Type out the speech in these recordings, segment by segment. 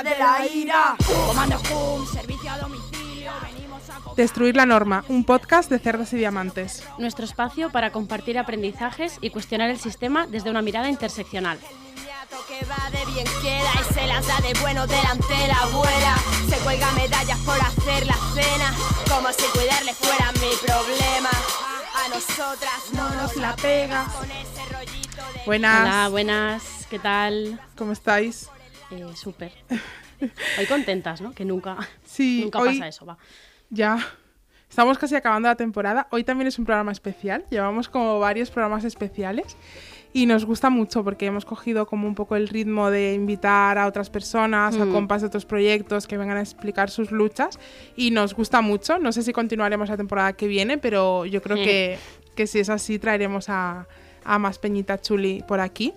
Hija de la ira. Comando Hum, servicio a domicilio. Venimos a co- Destruir la norma, un podcast de cerdas y diamantes. nuestro espacio para compartir aprendizajes y cuestionar el sistema desde una mirada interseccional. Inmediato que va de bien queda y se las da de bueno delante la abuela. Se cuelga medallas por hacer la cena, como si cuidarle fuera mi problema. A nosotras no nos la pega con ese rollito de Buenas, Hola, buenas, ¿qué tal? ¿cómo estáis? Eh, Súper. Hoy contentas, ¿no? Que nunca, Sí, nunca hoy pasa eso, va. ya estamos casi acabando la temporada. Hoy también es un programa especial. Llevamos como varios programas especiales y nos gusta mucho porque hemos cogido como un poco el ritmo de invitar a otras personas, a Mm. compas de otros proyectos que vengan a explicar sus luchas y nos gusta mucho. No sé si continuaremos la temporada que viene, pero yo creo Sí. que, que si es así traeremos a, a más Peñita Chuli por aquí.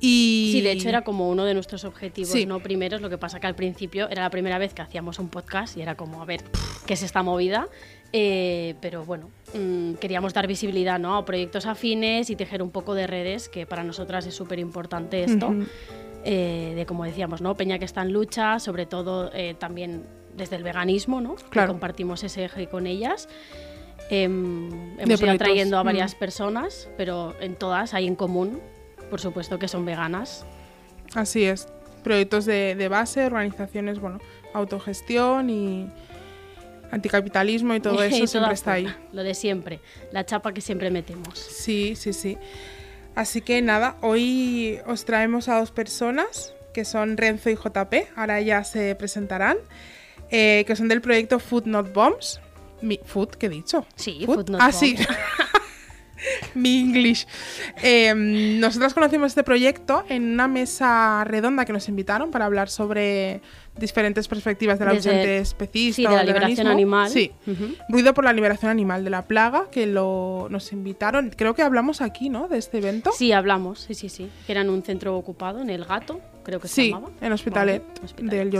Y... Sí, de hecho era como uno de nuestros objetivos, Sí. ¿no? Primeros, lo que pasa que al principio era la primera vez que hacíamos un podcast y era como, a ver, ¿qué es esta movida? Eh, pero bueno, mm, queríamos dar visibilidad ¿no? a proyectos afines y tejer un poco de redes, que para nosotras es súper importante esto. Eh, de como decíamos, ¿no? Peña que está en lucha, sobre todo eh, también desde el veganismo, ¿no? Que Claro. compartimos ese eje con ellas. Em, hemos ido trayendo a varias personas, pero en todas hay en común, por supuesto, que son veganas. Así es. Proyectos de, de base, organizaciones, bueno, autogestión y anticapitalismo y todo eso siempre está ahí. Lo de siempre, la chapa que siempre metemos. Sí, sí, sí. Así que nada, hoy os traemos a dos personas que son Renzo y JP, ahora ya se presentarán, eh, que son del proyecto Food Not Bombs. Mi, ¿Food? ¿Qué he dicho? Sí, Food Not Ah, sí. Mi English. Eh, nosotras conocimos este proyecto en una mesa redonda que nos invitaron para hablar sobre diferentes perspectivas del Desde- ausente especista sí, de la liberación animal. Sí. Ruido por la liberación animal de la plaga, que lo, nos invitaron. Creo que hablamos aquí, ¿no? De este evento. Sí, hablamos, sí, sí, sí. Que era en un centro ocupado, en El Gato, creo que se Sí, llamaba. en Hospitalet Vale, Hospitalet, del sí.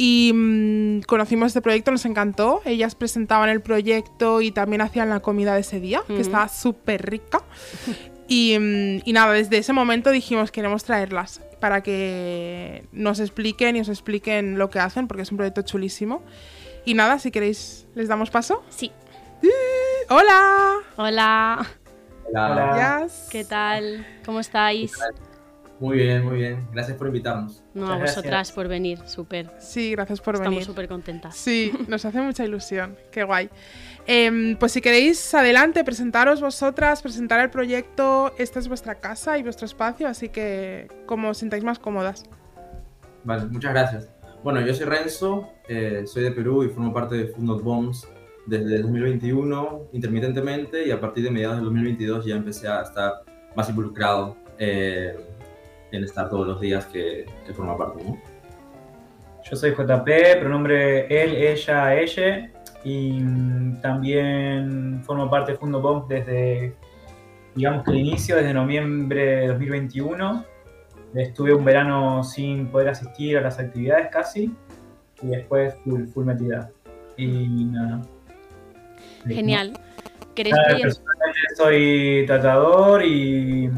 Y mm, conocimos este proyecto, nos encantó. Ellas presentaban el proyecto y también hacían la comida de ese día, que estaba súper rica. y, mm, y nada, desde ese momento dijimos queremos traerlas para que nos expliquen y os expliquen lo que hacen, porque es un proyecto chulísimo. Y nada, si queréis, les damos paso. Sí. ¡Hola! Hola, Hola. ¿qué tal? ¿Cómo estáis? Muy bien, muy bien. Gracias por invitarnos. No, a Muchas vosotras gracias. por venir, súper. Sí, gracias por Estamos venir. súper contentas. Sí, nos hace mucha ilusión. Qué guay. Em, pues si queréis, adelante, presentaros vosotras, presentar el proyecto. Esta es vuestra casa y vuestro espacio, así que como os sintáis más cómodas. Vale, muchas gracias. Bueno, yo soy Renzo, eh, soy de Perú y formo parte de Food Not Bombs desde el 2021 intermitentemente y a partir de mediados del 2022 ya empecé a estar más involucrado eh, en estar todos los días que, que forma parte, ¿no? Yo soy JP, pronombre él, ella, ella. Y también formo parte de Fundo Bomb desde, digamos que el inicio, desde noviembre de 2021. Estuve un verano sin poder asistir a las actividades casi. Y después full, full metida. Y nada. Genial. ¿Queréis Nada, que- personalmente soy tratador y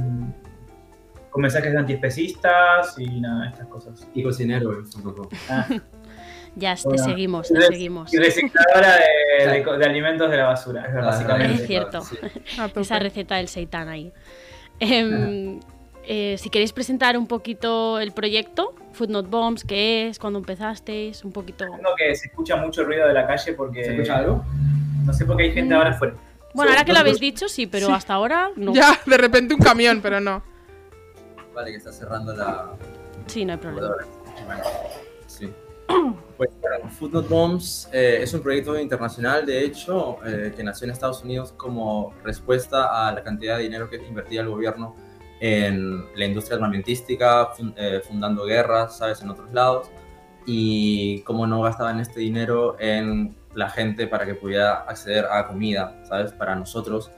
con mensajes antiespecistas y nada, estas cosas. Y cocinero. Ah. Ya, te Hola. seguimos, te seguimos. Y recicladora de, de de alimentos de la basura, Es verdad, básicamente. Es cierto. sí. Esa receta del seitán ahí. Em, eh, si queréis presentar un poquito el proyecto, Food Not Bombs, qué es, cuándo empezasteis, un poquito... Entiendo que se escucha mucho ruido de la calle porque. ¿Se escucha algo? No sé por qué hay gente Mm. ahora afuera. Bueno, ahora que lo habéis dicho, sí, pero Sí. hasta ahora no. Ya, de repente un camión, pero no. Vale, que está cerrando la Sí, no hay problema. sí. Pues bueno, Food Not Bombs eh, es un proyecto internacional, de hecho, eh, que nació en Estados Unidos como respuesta a la cantidad de dinero que invertía el gobierno en la industria armamentística, eh, fundando guerras, ¿sabes?, en otros lados, y cómo no gastaban este dinero en la gente para que pudiera acceder a comida, ¿sabes? Para nosotros,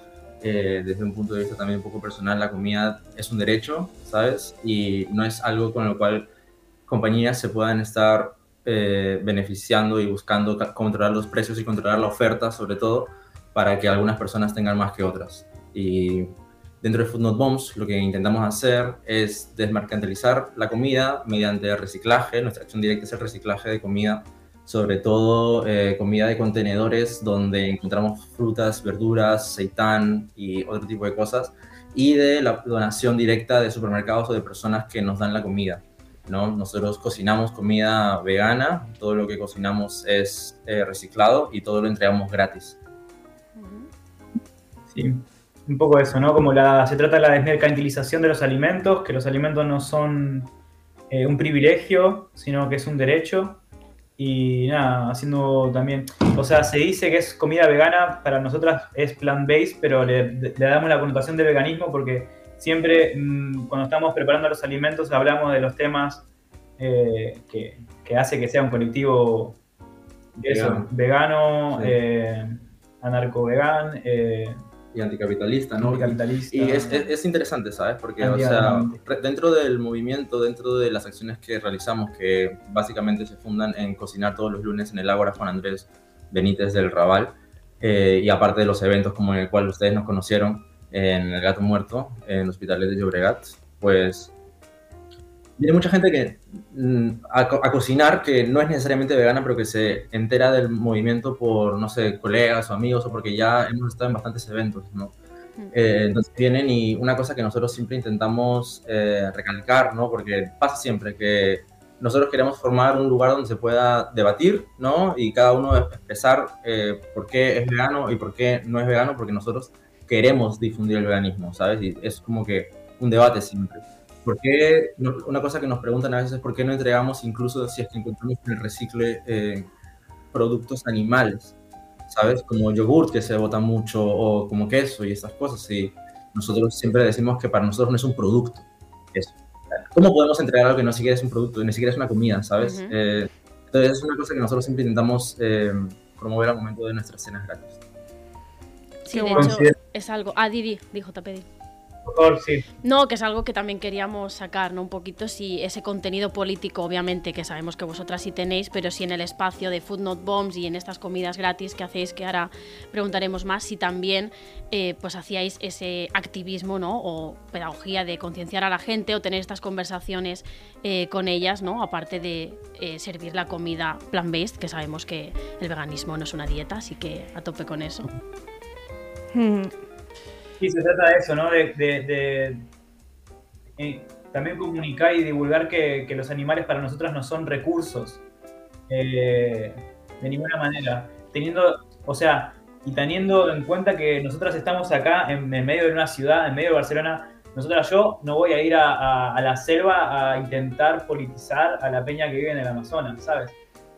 eh, desde un punto de vista también un poco personal, la comida es un derecho, ¿sabes? Y no es algo con lo cual compañías se puedan estar eh, beneficiando y buscando ca- controlar los precios y controlar la oferta, sobre todo, para que algunas personas tengan más que otras. Y dentro de Food Not Bombs, lo que intentamos hacer es desmercantilizar la comida mediante reciclaje. Nuestra acción directa es el reciclaje de comida, sobre todo eh, comida de contenedores donde encontramos frutas, verduras, seitán y otro tipo de cosas, y de la donación directa de supermercados o de personas que nos dan la comida. ¿no? Nosotros cocinamos comida vegana, todo lo que cocinamos es eh, reciclado y todo lo entregamos gratis. Sí, un poco eso, ¿no? Como la, se trata de la desmercantilización de los alimentos, que los alimentos no son eh, un privilegio, sino que es un derecho. Y nada, haciendo también, o sea, se dice que es comida vegana, para nosotras es plant-based, pero le, le damos la connotación de veganismo porque siempre mm, cuando estamos preparando los alimentos hablamos de los temas eh, que, que hace que sea un colectivo eso, Vegano. vegano, Sí. eh, anarco-vegan, eh, Y anticapitalista, ¿no? anticapitalista. Y es, es- es interesante, ¿sabes? Porque, o sea, dentro del movimiento, dentro de las acciones que realizamos, que básicamente se fundan en cocinar todos los lunes en el Ágora Juan Andrés Benítez del Raval, eh, y aparte de los eventos como en el cual ustedes nos conocieron en El Gato Muerto, en Hospitales de Llobregat, pues viene mucha gente que mm, a, a cocinar que no es necesariamente vegana, pero que se entera del movimiento por, no sé, colegas o amigos o porque ya hemos estado en bastantes eventos, ¿no? Eh, entonces vienen y una cosa que nosotros siempre intentamos eh, recalcar, ¿no? Porque pasa siempre que nosotros queremos formar un lugar donde se pueda debatir, ¿no? Y cada uno expresar eh, por qué es vegano y por qué no es vegano, porque nosotros queremos difundir el veganismo, ¿sabes? Y es como que un debate siempre. ¿Por qué? Una cosa que nos preguntan a veces es por qué no entregamos, incluso si es que encontramos en el recicle, eh, productos animales, ¿sabes? Como yogurt que se bota mucho o como queso y estas cosas. Y nosotros siempre decimos que para nosotros no es un producto. Eso. ¿Cómo podemos entregar algo que no siquiera es un producto, ni siquiera es una comida, ¿sabes? Ujú. Eh, entonces es una cosa que nosotros siempre intentamos eh, promover al momento de nuestras cenas gratis. Sí, de hecho, es algo. Ah, Didi, dijo Tapedi. Por favor, sí. No, que es algo que también queríamos sacar, ¿no? Un poquito si ese contenido político, obviamente, que sabemos que vosotras sí tenéis, pero si en el espacio de Food Not Bombs y en estas comidas gratis que hacéis, que ahora preguntaremos más, si también eh, pues hacíais ese activismo, ¿no? O pedagogía de concienciar a la gente o tener estas conversaciones eh, con ellas, ¿no? Aparte de eh, servir la comida plant-based, que sabemos que el veganismo no es una dieta, así que a tope con eso. Mm, Sí, se trata de eso, ¿no? De, eh, también comunicar y divulgar que, los animales para nosotras no son recursos. eh, de ninguna manera. Teniendo, o sea, y teniendo en cuenta que nosotras estamos acá en, medio de una ciudad, en medio de Barcelona, nosotras yo no voy a ir a, la selva a intentar politizar a la peña que vive en el Amazonas, ¿sabes?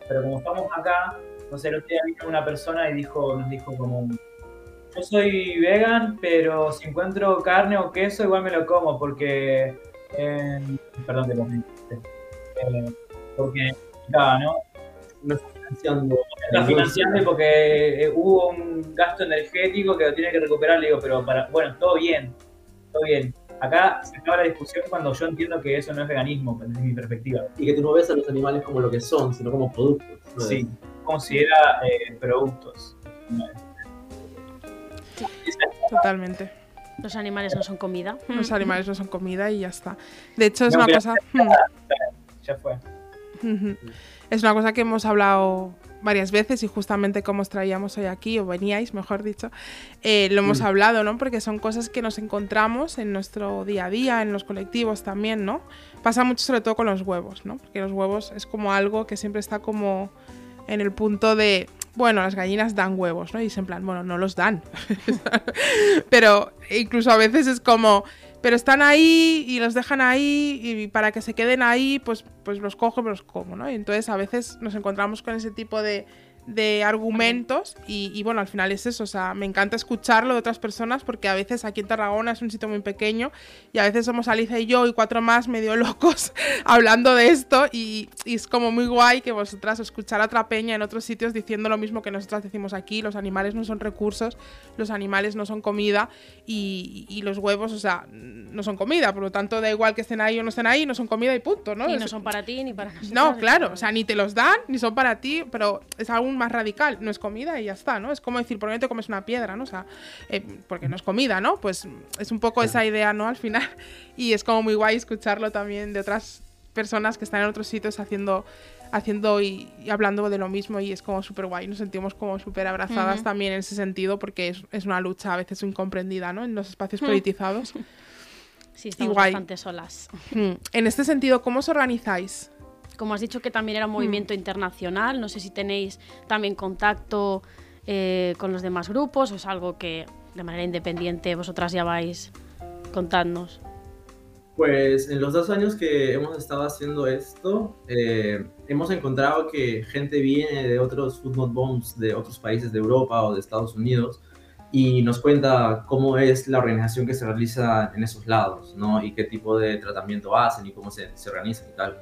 Pero como estamos acá, no sé, el otro día vino una persona y dijo, nos dijo como, yo soy vegan, pero si encuentro carne o queso, igual me lo como, porque. eh, perdón, te lo eh, Porque. Claro, ¿no? No está financiando. Está financiando porque eh, hubo un gasto energético que lo tiene que recuperar. Le digo, pero para. Bueno, todo bien. Todo bien. Acá se acaba la discusión cuando yo entiendo que eso no es veganismo, desde mi perspectiva. Y que tú no ves a los animales como lo que son, sino como productos. ¿no? Sí, considera eh, productos. Totalmente. Los animales no son comida. Los animales no son comida y ya está. De hecho, es No, una mira, cosa. mm, Ya fue. Es una cosa que hemos hablado varias veces y justamente como os traíamos hoy aquí, o veníais, mejor dicho, eh, lo hemos hablado, ¿no? Porque son cosas que nos encontramos en nuestro día a día, en los colectivos también, ¿no? Pasa mucho sobre todo con los huevos, ¿no? Porque los huevos es como algo que siempre está como en el punto de, bueno, las gallinas dan huevos, ¿no? Y es en plan, bueno, no los dan. Pero incluso a veces es como, pero están ahí y los dejan ahí y para que se queden ahí, pues, pues los cojo y los como, ¿no? Y entonces a veces nos encontramos con ese tipo de, de argumentos y, y, bueno, al final es eso, o sea, me encanta escucharlo de otras personas porque a veces aquí en Tarragona es un sitio muy pequeño y a veces somos Alicia y yo y cuatro más medio locos hablando de esto y, y, es como muy guay que vosotras escuchar a otra peña en otros sitios diciendo lo mismo que nosotras decimos aquí, los animales no son recursos, los animales no son comida y, y los huevos, o sea, no son comida, por lo tanto da igual que estén ahí o no estén ahí, no son comida y punto, ¿no? Y no son para ti ni para nosotros. No, claro, o sea, ni te los dan ni son para ti, pero es algún más radical, no es comida y ya está, ¿no? Es como decir, ¿por qué no te comes una piedra, ¿no? O sea, eh, porque no es comida, ¿no? Pues es un poco esa idea, ¿no? Al final. Y es como muy guay escucharlo también de otras personas que están en otros sitios haciendo haciendo y, y hablando de lo mismo y es como súper guay, nos sentimos como súper abrazadas uh -huh. también en ese sentido porque es, es, una lucha a veces incomprendida, ¿no? En los espacios uh -huh. politizados. Sí, estamos bastante solas. En este sentido, ¿cómo os organizáis? Como has dicho que también era un movimiento mm. internacional, no sé si tenéis también contacto eh, con los demás grupos o es algo que de manera independiente vosotras ya vais contadnos. Pues en los dos años que hemos estado haciendo esto, eh, hemos encontrado que gente viene de otros food not bombs de otros países de Europa o de Estados Unidos y nos cuenta cómo es la organización que se realiza en esos lados, ¿no? Y qué tipo de tratamiento hacen y cómo se, se organizan y tal.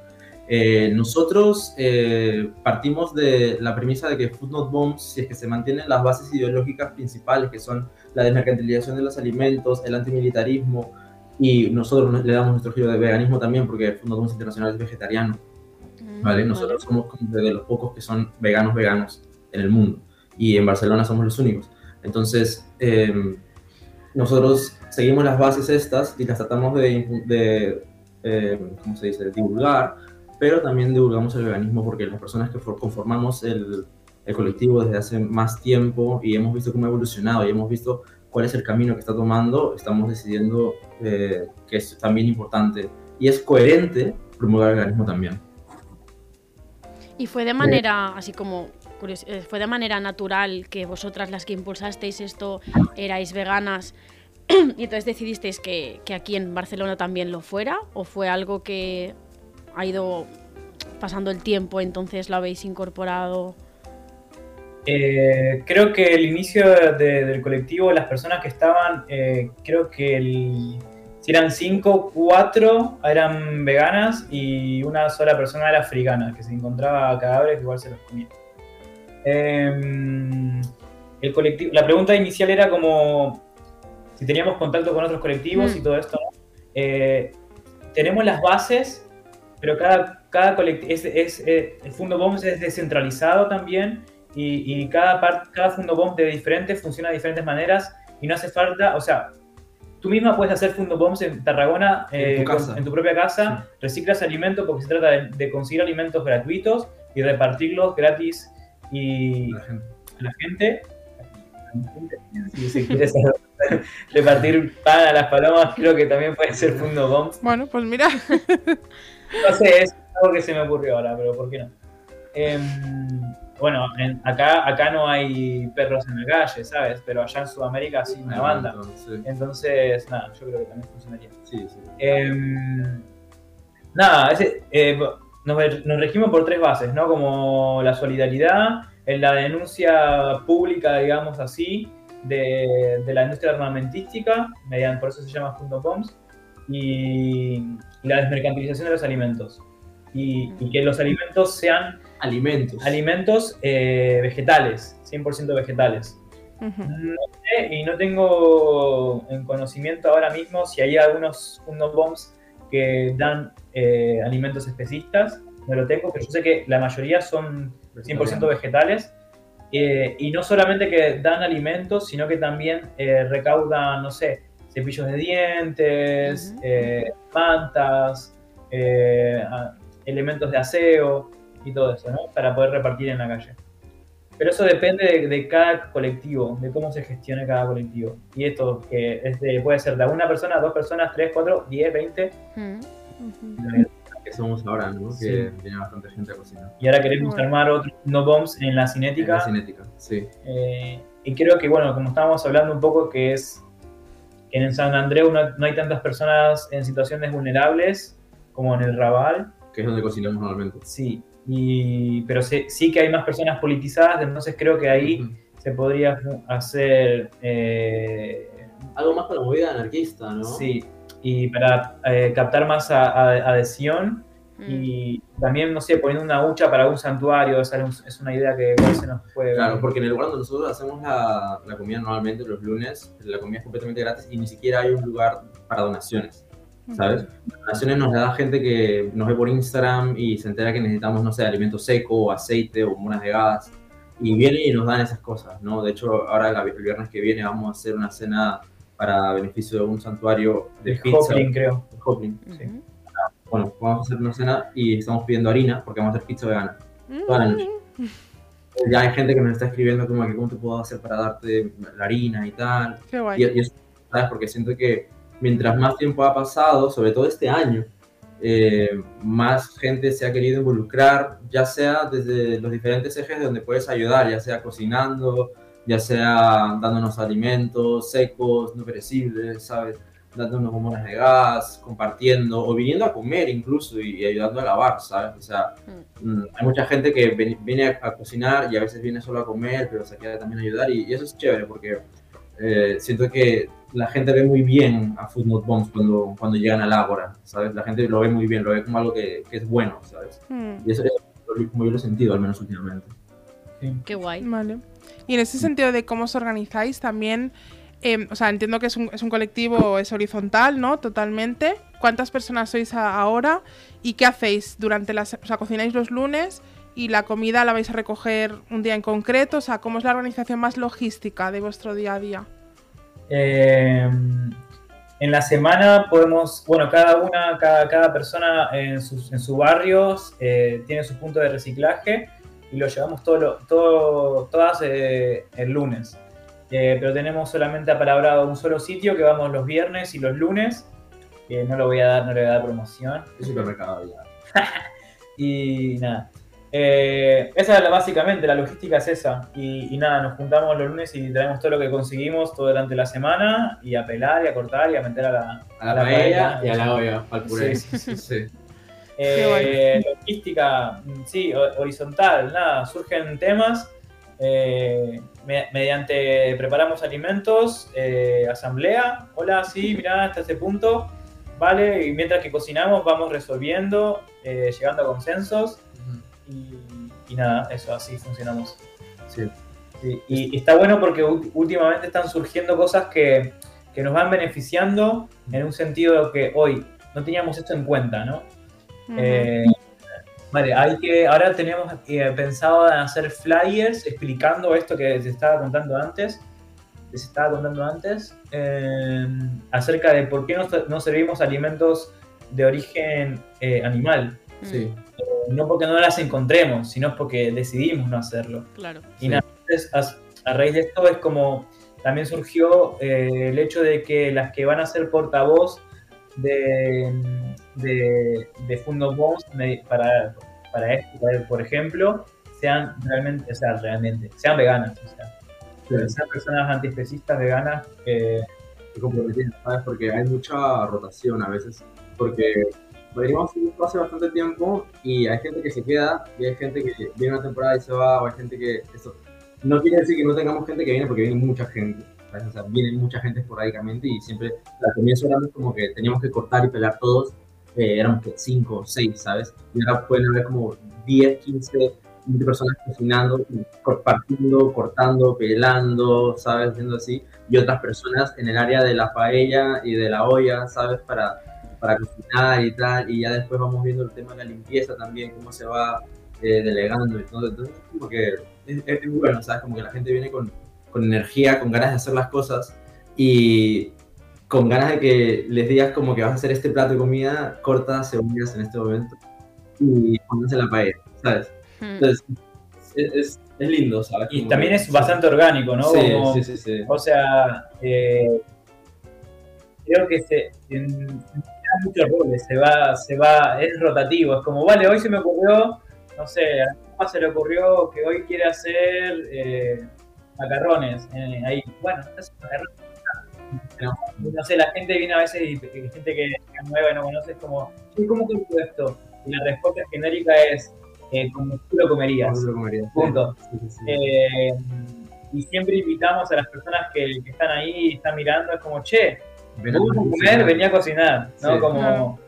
Eh, nosotros eh, partimos de la premisa de que Food Not Bombs, si es que se mantienen las bases ideológicas principales, que son la desmercantilización de los alimentos, el antimilitarismo, y nosotros le damos nuestro giro de veganismo también, porque Food Not Bombs Internacional es vegetariano, ¿vale? Nosotros somos de los pocos que son veganos veganos en el mundo, y en Barcelona somos los únicos. Entonces, eh, nosotros seguimos las bases estas y las tratamos de, de eh, ¿cómo se dice?, divulgar, pero también divulgamos el veganismo porque las personas que conformamos el, el, colectivo desde hace más tiempo y hemos visto cómo ha evolucionado y hemos visto cuál es el camino que está tomando, estamos decidiendo eh, que es también importante y es coherente promover el veganismo también. Y fue de manera, así como fue de manera natural que vosotras las que impulsasteis esto erais veganas y entonces decidisteis que, que aquí en Barcelona también lo fuera o fue algo que ha ido pasando el tiempo, entonces lo habéis incorporado? Eh, creo que el inicio de, del colectivo, las personas que estaban, eh, creo que el, si eran cinco, cuatro eran veganas y una sola persona era africana, que se encontraba cadáveres que igual se los comía. Eh, el colectivo, la pregunta inicial era como si teníamos contacto con otros colectivos mm. y todo esto. Eh, tenemos las bases pero cada, cada colectivo, es, es, eh, el Fundo BOMS es descentralizado también y, y cada, part, cada Fundo BOMS de diferente funciona de diferentes maneras y no hace falta, o sea, tú misma puedes hacer Fundo BOMS en Tarragona, eh, en, tu con, en, tu propia casa, sí. reciclas alimentos porque se trata de, de, conseguir alimentos gratuitos y repartirlos gratis y a la gente. Si se quiere repartir pan a las palomas, creo que también puede ser Fundo BOMS. Bueno, pues mira. No sé, es algo que se me ocurrió ahora, pero ¿por qué no? Eh, bueno, en, acá, acá no hay perros en la calle, ¿sabes? Pero allá en Sudamérica sí, una banda. Entonces, entonces nada, yo creo que también funcionaría. Sí, sí. Eh, nada, ese, eh, nos, nos, regimos por tres bases, ¿no? Como la solidaridad, en la denuncia pública, digamos así, de, de la industria armamentística, mediante, por eso se llama Punto Bombs, y, y la desmercantilización de los alimentos. Y, y, que los alimentos sean alimentos, alimentos eh, vegetales, 100% vegetales. Uh -huh. no sé, y no tengo en conocimiento ahora mismo si hay algunos unos bombs que dan eh, alimentos especistas, no lo tengo, pero yo sé que la mayoría son 100% vegetales. Eh, y no solamente que dan alimentos, sino que también eh, recaudan, no sé, cepillos de dientes, uh -huh. eh, mantas, eh, elementos de aseo y todo eso, ¿no? Para poder repartir en la calle. Pero eso depende de, de, cada colectivo, de cómo se gestione cada colectivo. Y esto que es de, puede ser de una persona, dos personas, tres, cuatro, diez, veinte. Uh -huh. Que somos ahora, ¿no? Sí. Que viene bastante gente a cocinar. Y ahora queremos bueno. armar otros no bombs en la cinética. En la cinética, sí. Eh, y creo que, bueno, como estábamos hablando un poco, que es que en San Andreu no, no hay tantas personas en situaciones vulnerables como en el Raval. Que es donde cocinamos normalmente. Sí, y, pero sí, sí que hay más personas politizadas, entonces creo que ahí Ujú. se podría hacer... eh, Algo más para la movida anarquista, ¿no? Sí, y para eh, captar más a- a- adhesión Mm. y también, no sé, poniendo una hucha para un santuario, un- es una idea que igual se nos puede... Claro, porque en el lugar donde nosotros hacemos la, la comida normalmente los lunes, la comida es completamente gratis y ni siquiera hay un lugar para donaciones, ¿sabes? Donaciones nos da gente que nos ve por Instagram y se entera que necesitamos, no sé, alimento seco o aceite o monas de gas y vienen y nos dan esas cosas, ¿no? De hecho, ahora el viernes que viene vamos a hacer una cena para beneficio de un santuario de de pizza. Hoplin, creo. Hoplin. sí. Ujú. Bueno, vamos a hacer una cena y estamos pidiendo harina porque vamos a hacer pizza vegana. toda la noche. Ya hay gente que nos está escribiendo como que cómo te puedo hacer para darte la harina y tal. Qué guay. Y, y eso, ¿sabes? Porque siento que mientras más tiempo ha pasado, sobre todo este año, eh, más gente se ha querido involucrar, ya sea desde los diferentes ejes de donde puedes ayudar, ya sea cocinando, ya sea dándonos alimentos secos, no perecibles, ¿sabes? Dándonos bombonas de gas, compartiendo, o viniendo a comer incluso y, y ayudando a lavar, ¿sabes? O sea, mm, hay mucha gente que ven- viene a, a cocinar y a veces viene solo a comer, pero se queda también a ayudar y, y eso es chévere porque eh, siento que la gente ve muy bien a Food Not Bombs cuando, cuando llegan al Ágora, ¿sabes? La gente lo ve muy bien, lo ve como algo que, que es bueno, ¿sabes? Mm, Y eso es lo- como yo lo he sentido, al menos últimamente. Qué guay. Vale. Y en ese sentido de cómo os organizáis, también, eh, o sea, entiendo que es un, es un colectivo, es horizontal, ¿no? Totalmente. ¿Cuántas personas sois ahora? ¿Y qué hacéis durante las... O sea, cocináis los lunes y la comida la vais a recoger un día en concreto. O sea, ¿cómo es la organización más logística de vuestro día a día? Eh, en la semana podemos, bueno, cada una, cada, cada persona en sus, en sus barrios eh, tiene su punto de reciclaje y lo llevamos todo, todo, todas eh, el lunes. Eh, pero tenemos solamente apalabrado un solo sitio que vamos los viernes y los lunes. que no lo voy a dar, no le voy a dar promoción. Es supermercado ya. Y nada. Eh, esa es la- básicamente, la logística es esa. Y, y nada, nos juntamos los lunes y traemos todo lo que conseguimos todo durante la semana y a pelar y a cortar y a meter a la, A la, a la paella paella. y a la olla, al puré. Sí, sí, sí. Eh, logística, mm, sí, ho- horizontal, nada, surgen temas. eh, me- mediante preparamos alimentos, eh, asamblea, hola, sí, mirá, hasta este punto, vale, y mientras que cocinamos vamos resolviendo, eh, llegando a consensos y, y nada, eso, así funcionamos. Sí. Sí, y, y está bueno porque últimamente están surgiendo cosas que, que nos van beneficiando en un sentido que hoy no teníamos esto en cuenta, ¿no? Eh, vale, hay que, ahora tenemos eh, pensado en hacer flyers explicando esto que se estaba contando antes, que se estaba contando antes, eh, acerca de por qué no, no servimos alimentos de origen eh, animal. Sí. No porque no las encontremos, sino porque decidimos no hacerlo. Claro. Y nada, entonces, a, a raíz de esto es como también surgió eh, el hecho de que las que van a ser portavoz de, de, de Fundo Bones para, para esto, por ejemplo, sean realmente, o sea, realmente, sean veganas, o sea, Sí. sean personas antiespecistas veganas que comprometiendo, ¿sabes? Porque hay mucha rotación a veces. Porque venimos hace bastante tiempo y hay gente que se queda y hay gente que viene una temporada y se va, o hay gente que. Eso. No quiere decir que no tengamos gente que viene porque viene mucha gente. ¿Sabes? O sea, viene mucha gente esporádicamente y siempre al comienzo éramos como que teníamos que cortar y pelar todos. Eh, éramos que 5 o 6, ¿sabes? Y ahora pueden haber como 10, 15, 20 personas cocinando, partiendo, cortando, pelando, ¿sabes? Haciendo así y otras personas en el área de la paella y de la olla, ¿sabes? Para, para cocinar y tal, y ya después vamos viendo el tema de la limpieza también, cómo se va eh, delegando y todo, entonces como que es, es- es bueno, ¿sabes? Como que la gente viene con, con energía, con ganas de hacer las cosas y con ganas de que les digas como que vas a hacer este plato de comida, corta cebollas en este momento y pónganse la paella, ¿sabes? Mm. Entonces es, es, es lindo, ¿sabes? y Como también que- es bastante orgánico, ¿no? Sí, Como- sí, sí, sí. O sea, eh, creo que se, en, en muchos roles, se va, se va, es rotativo, es como, vale, hoy se me ocurrió, no sé, a mi papá se le ocurrió que hoy quiere hacer eh, macarrones, eh, ahí, bueno, macarrones, no sé, la gente viene a veces y gente que es nueva y no conoce, como, ¿cómo esto? Y la respuesta genérica es, eh, como tú lo comerías. Lo comería. Punto. Sí, sí, sí. Eh, y siempre invitamos a las personas que, que están ahí y están mirando, es como, che, Ven a comer, venía a cocinar, ¿no? Sí. Como,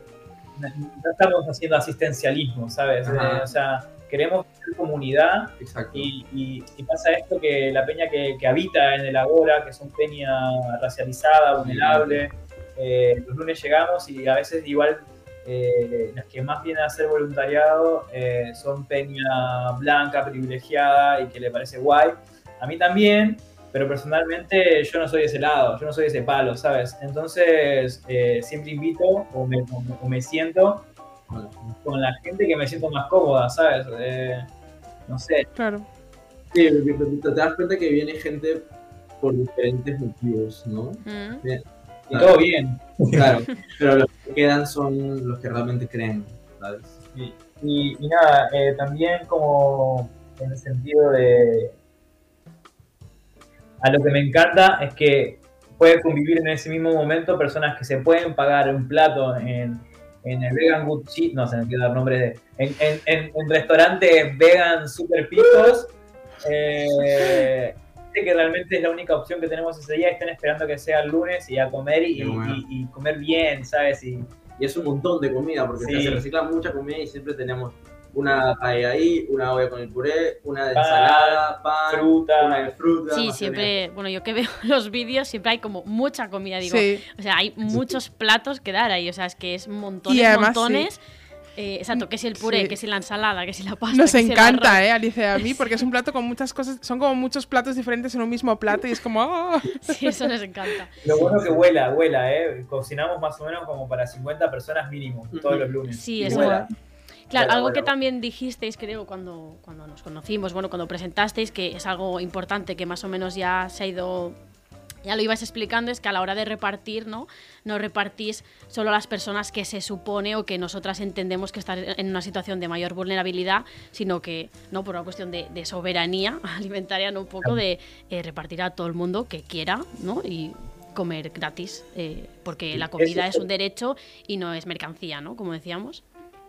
no estamos haciendo asistencialismo, ¿sabes? Eh, o sea, queremos comunidad y, y- y pasa esto que la peña que, que habita en el Agora, que son peña racializada, vulnerable, eh, los lunes llegamos y a veces igual eh, las que más vienen a hacer voluntariado eh, son peña blanca, privilegiada y que le parece guay. A mí también, pero personalmente yo no soy de ese lado, yo no soy de ese palo, ¿sabes? Entonces eh, siempre invito o me, o me- o me siento con la gente que me siento más cómoda, ¿sabes? Eh, no sé, Claro. Sí, porque te te das cuenta que viene gente por diferentes motivos, ¿no? Mm. y todo bien. Claro, pero los que quedan son los que realmente creen, ¿sabes? Y, y- y nada, eh, también como en el sentido de... A lo que me encanta es que puede convivir en ese mismo momento personas que se pueden pagar un plato en, en el Vegan Good Cheat, no se me quiero dar nombres de... En, en, en- en restaurantes vegan super picos, eh, que realmente es la única opción que tenemos ese día, están esperando que sea el lunes y a comer y, comer. y- y comer bien, ¿sabes? Y, Y es un montón de comida, porque Sí. se recicla mucha comida y siempre tenemos una paella ahí, una olla con el puré, una de Pan, ensalada, pan, fruta. una de fruta. Sí, siempre, bueno, yo que veo los vídeos, siempre hay como mucha comida, digo. Sí. O sea, hay muchos platos que dar ahí, o sea, es que es montones, Y además, montones. Eh, exacto, que si el puré, Sí. que si la ensalada, que si la pasta. Nos que si el encanta, arroz. ¿eh, Alicia? A mí, porque es un plato con muchas cosas, son como muchos platos diferentes en un mismo plato y es como... ¡ah! Sí, eso nos encanta. Lo bueno que vuela, vuela, ¿eh? Cocinamos más o menos como para 50 personas mínimo todos los lunes. Sí, vuela. Claro, Bueno, algo que también dijisteis, creo, cuando, cuando nos conocimos, bueno, cuando presentasteis, que es algo importante que más o menos ya se ha ido, ya lo ibas explicando, es que a la hora de repartir, ¿no? No repartís solo a las personas que se supone o que nosotras entendemos que están en una situación de mayor vulnerabilidad, sino que, ¿no? Por una cuestión de, de soberanía alimentaria, ¿no? Un poco de eh, repartir a todo el mundo que quiera, ¿no? Y comer gratis, eh, porque la comida es un derecho y no es mercancía, ¿no? Como decíamos.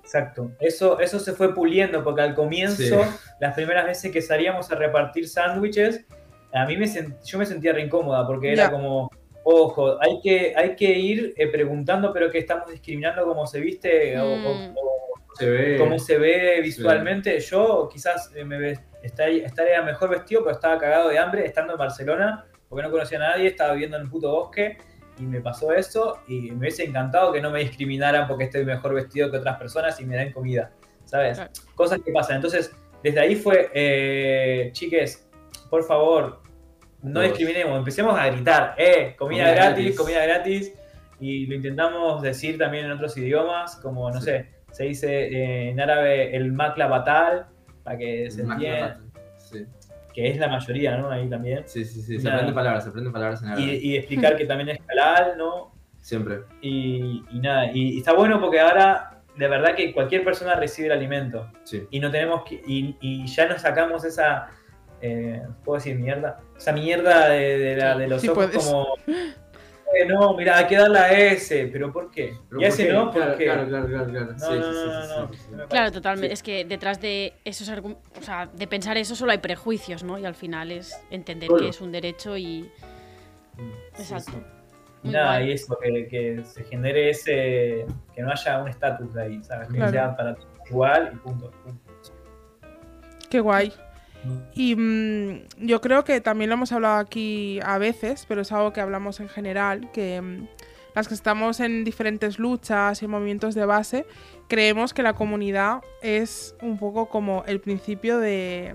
Exacto. Eso, eso se fue puliendo porque al comienzo, Sí. las primeras veces que salíamos a repartir sándwiches, a mí me sent- yo me sentía re incómoda porque era Ya. como, ojo, hay que, hay que ir eh, preguntando, pero que estamos discriminando cómo se viste o- o- Mm. o, Se ve. cómo se ve visualmente. Yo quizás eh, me estaría mejor vestido, pero estaba cagado de hambre estando en Barcelona, porque no conocía a nadie, estaba viviendo en un puto bosque y me pasó eso y me hubiese encantado que no me discriminaran porque estoy mejor vestido que otras personas y me den comida, ¿sabes? Claro. Cosas que pasan. Entonces, desde ahí fue, eh, chiques, por favor, no discriminemos, empecemos a gritar, eh, comida, Comida gratis, gratis. comida gratis, y lo intentamos decir también en otros idiomas, como, no Sí. sé, se dice eh, en árabe el makla batal, para que se Más entienda, Sí, que es la mayoría, ¿no? Ahí también. sí, sí. sí. Se Nada. aprenden palabras, se aprenden palabras en Y, árabe. y explicar que también es halal, ¿no? Siempre. Y, y nada, y, y está bueno porque ahora de verdad que cualquier persona recibe el alimento Sí. y no tenemos que, y, y ya nos sacamos esa, eh, ¿puedo decir mierda? Esa mierda de, de la- de los Sí, ojos puedes. como, no, mira, hay que darle a ese, pero ¿por qué? Pero y ¿por qué? no, ¿por Claro, qué? claro, claro, claro, claro. No, Sí, no, sí, sí, no, sí, sí, Claro, totalmente. Sí. Es que detrás de esos o sea, de pensar eso solo hay prejuicios, ¿no? Y al final es entender Solo. que es un derecho y. Exacto. Muy Nada, guay. y eso, que, que se genere ese, que no haya un estatus de ahí, ¿sabes? Que sea para todos igual y punto. punto. Qué guay. Y mm, yo creo que también lo hemos hablado aquí a veces, pero es algo que hablamos en general, que mm, las que estamos en diferentes luchas y movimientos de base, creemos que la comunidad es un poco como el principio de,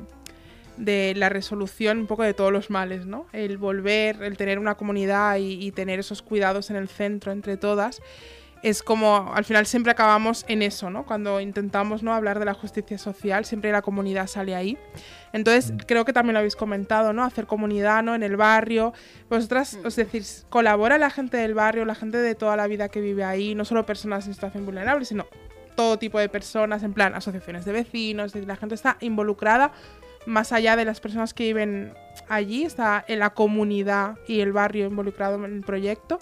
de la resolución un poco de todos los males, ¿no? El volver, el tener una comunidad y, y tener esos cuidados en el centro entre todas. Es como, al final siempre acabamos en eso, ¿no? Cuando intentamos ¿no? hablar de la justicia social, siempre la comunidad sale ahí. Entonces, creo que también lo habéis comentado, ¿no? Hacer comunidad, ¿no? En el barrio. Vosotras, Mm. os decís, colabora la gente del barrio, la gente de toda la vida que vive ahí, no solo personas en situación vulnerable, sino todo tipo de personas, en plan, asociaciones de vecinos, es decir, la gente está involucrada más allá de las personas que viven allí, está en la comunidad y el barrio involucrado en el proyecto.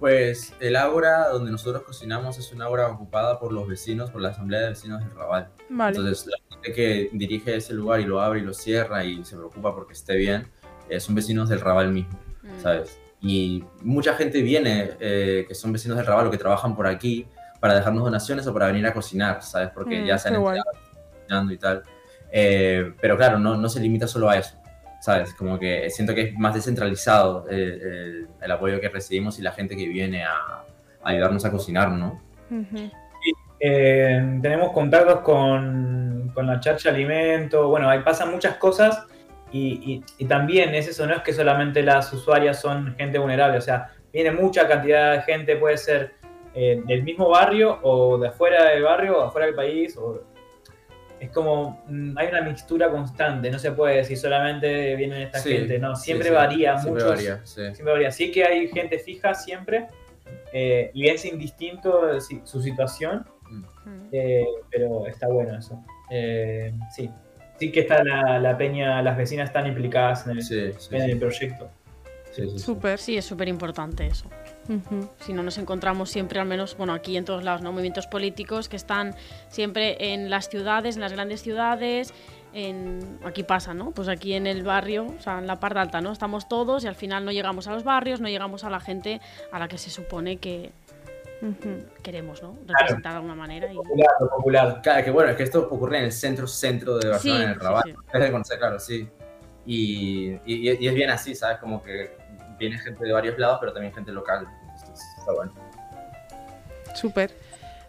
Pues el aura donde nosotros cocinamos es una aura ocupada por los vecinos, por la asamblea de vecinos del Raval. Vale. Entonces la gente que dirige ese lugar y lo abre y lo cierra y se preocupa porque esté bien, eh, son vecinos del Raval mismo, Mm. ¿sabes? Y mucha gente viene eh, que son vecinos del Raval o que trabajan por aquí para dejarnos donaciones o para venir a cocinar, ¿sabes? Porque Mm, ya se han enterado cocinando y tal. Eh, pero claro, no, no se limita solo a eso, ¿sabes? Como que siento que es más descentralizado eh, el, el apoyo que recibimos y la gente que viene a, a ayudarnos a cocinar, ¿no? Eh, tenemos contactos con, con la Charcha Alimento, bueno, ahí pasan muchas cosas y, y- y también es eso, no es que solamente las usuarias son gente vulnerable, o sea, viene mucha cantidad de gente, puede ser eh, del mismo barrio o de afuera del barrio o afuera del país, o, es como, mm, hay una mixtura constante, no se puede decir solamente viene esta Sí, gente, no, siempre sí, varía siempre mucho. varía, sí. Siempre varía. Sí que hay gente fija siempre eh, y es indistinto eh, su situación, Mm. eh, pero está bueno eso. Eh, sí, sí que está la, la peña, las vecinas están implicadas en el, Sí, sí, en sí. el proyecto. Sí, sí, sí. Súper. Sí, es súper importante eso. Ujú. Si no nos encontramos siempre, al menos, bueno, aquí en todos lados, ¿no? Movimientos políticos que están siempre en las ciudades, en las grandes ciudades. En, aquí pasa, ¿no? Pues aquí en el barrio, o sea, en la parte alta, ¿no? Estamos todos y al final no llegamos a los barrios, no llegamos a la gente a la que se supone que Ujú. queremos, ¿no? Representar de alguna manera. Y... Popular, lo popular. Claro, que bueno, es que esto ocurre en el centro, centro de Barcelona, Sí, en el sí, Rabat. sí. Es de conocer, claro, sí. Y, y, y es bien así, ¿sabes? Como que viene gente de varios lados, pero también gente local. Entonces, está bueno. Súper.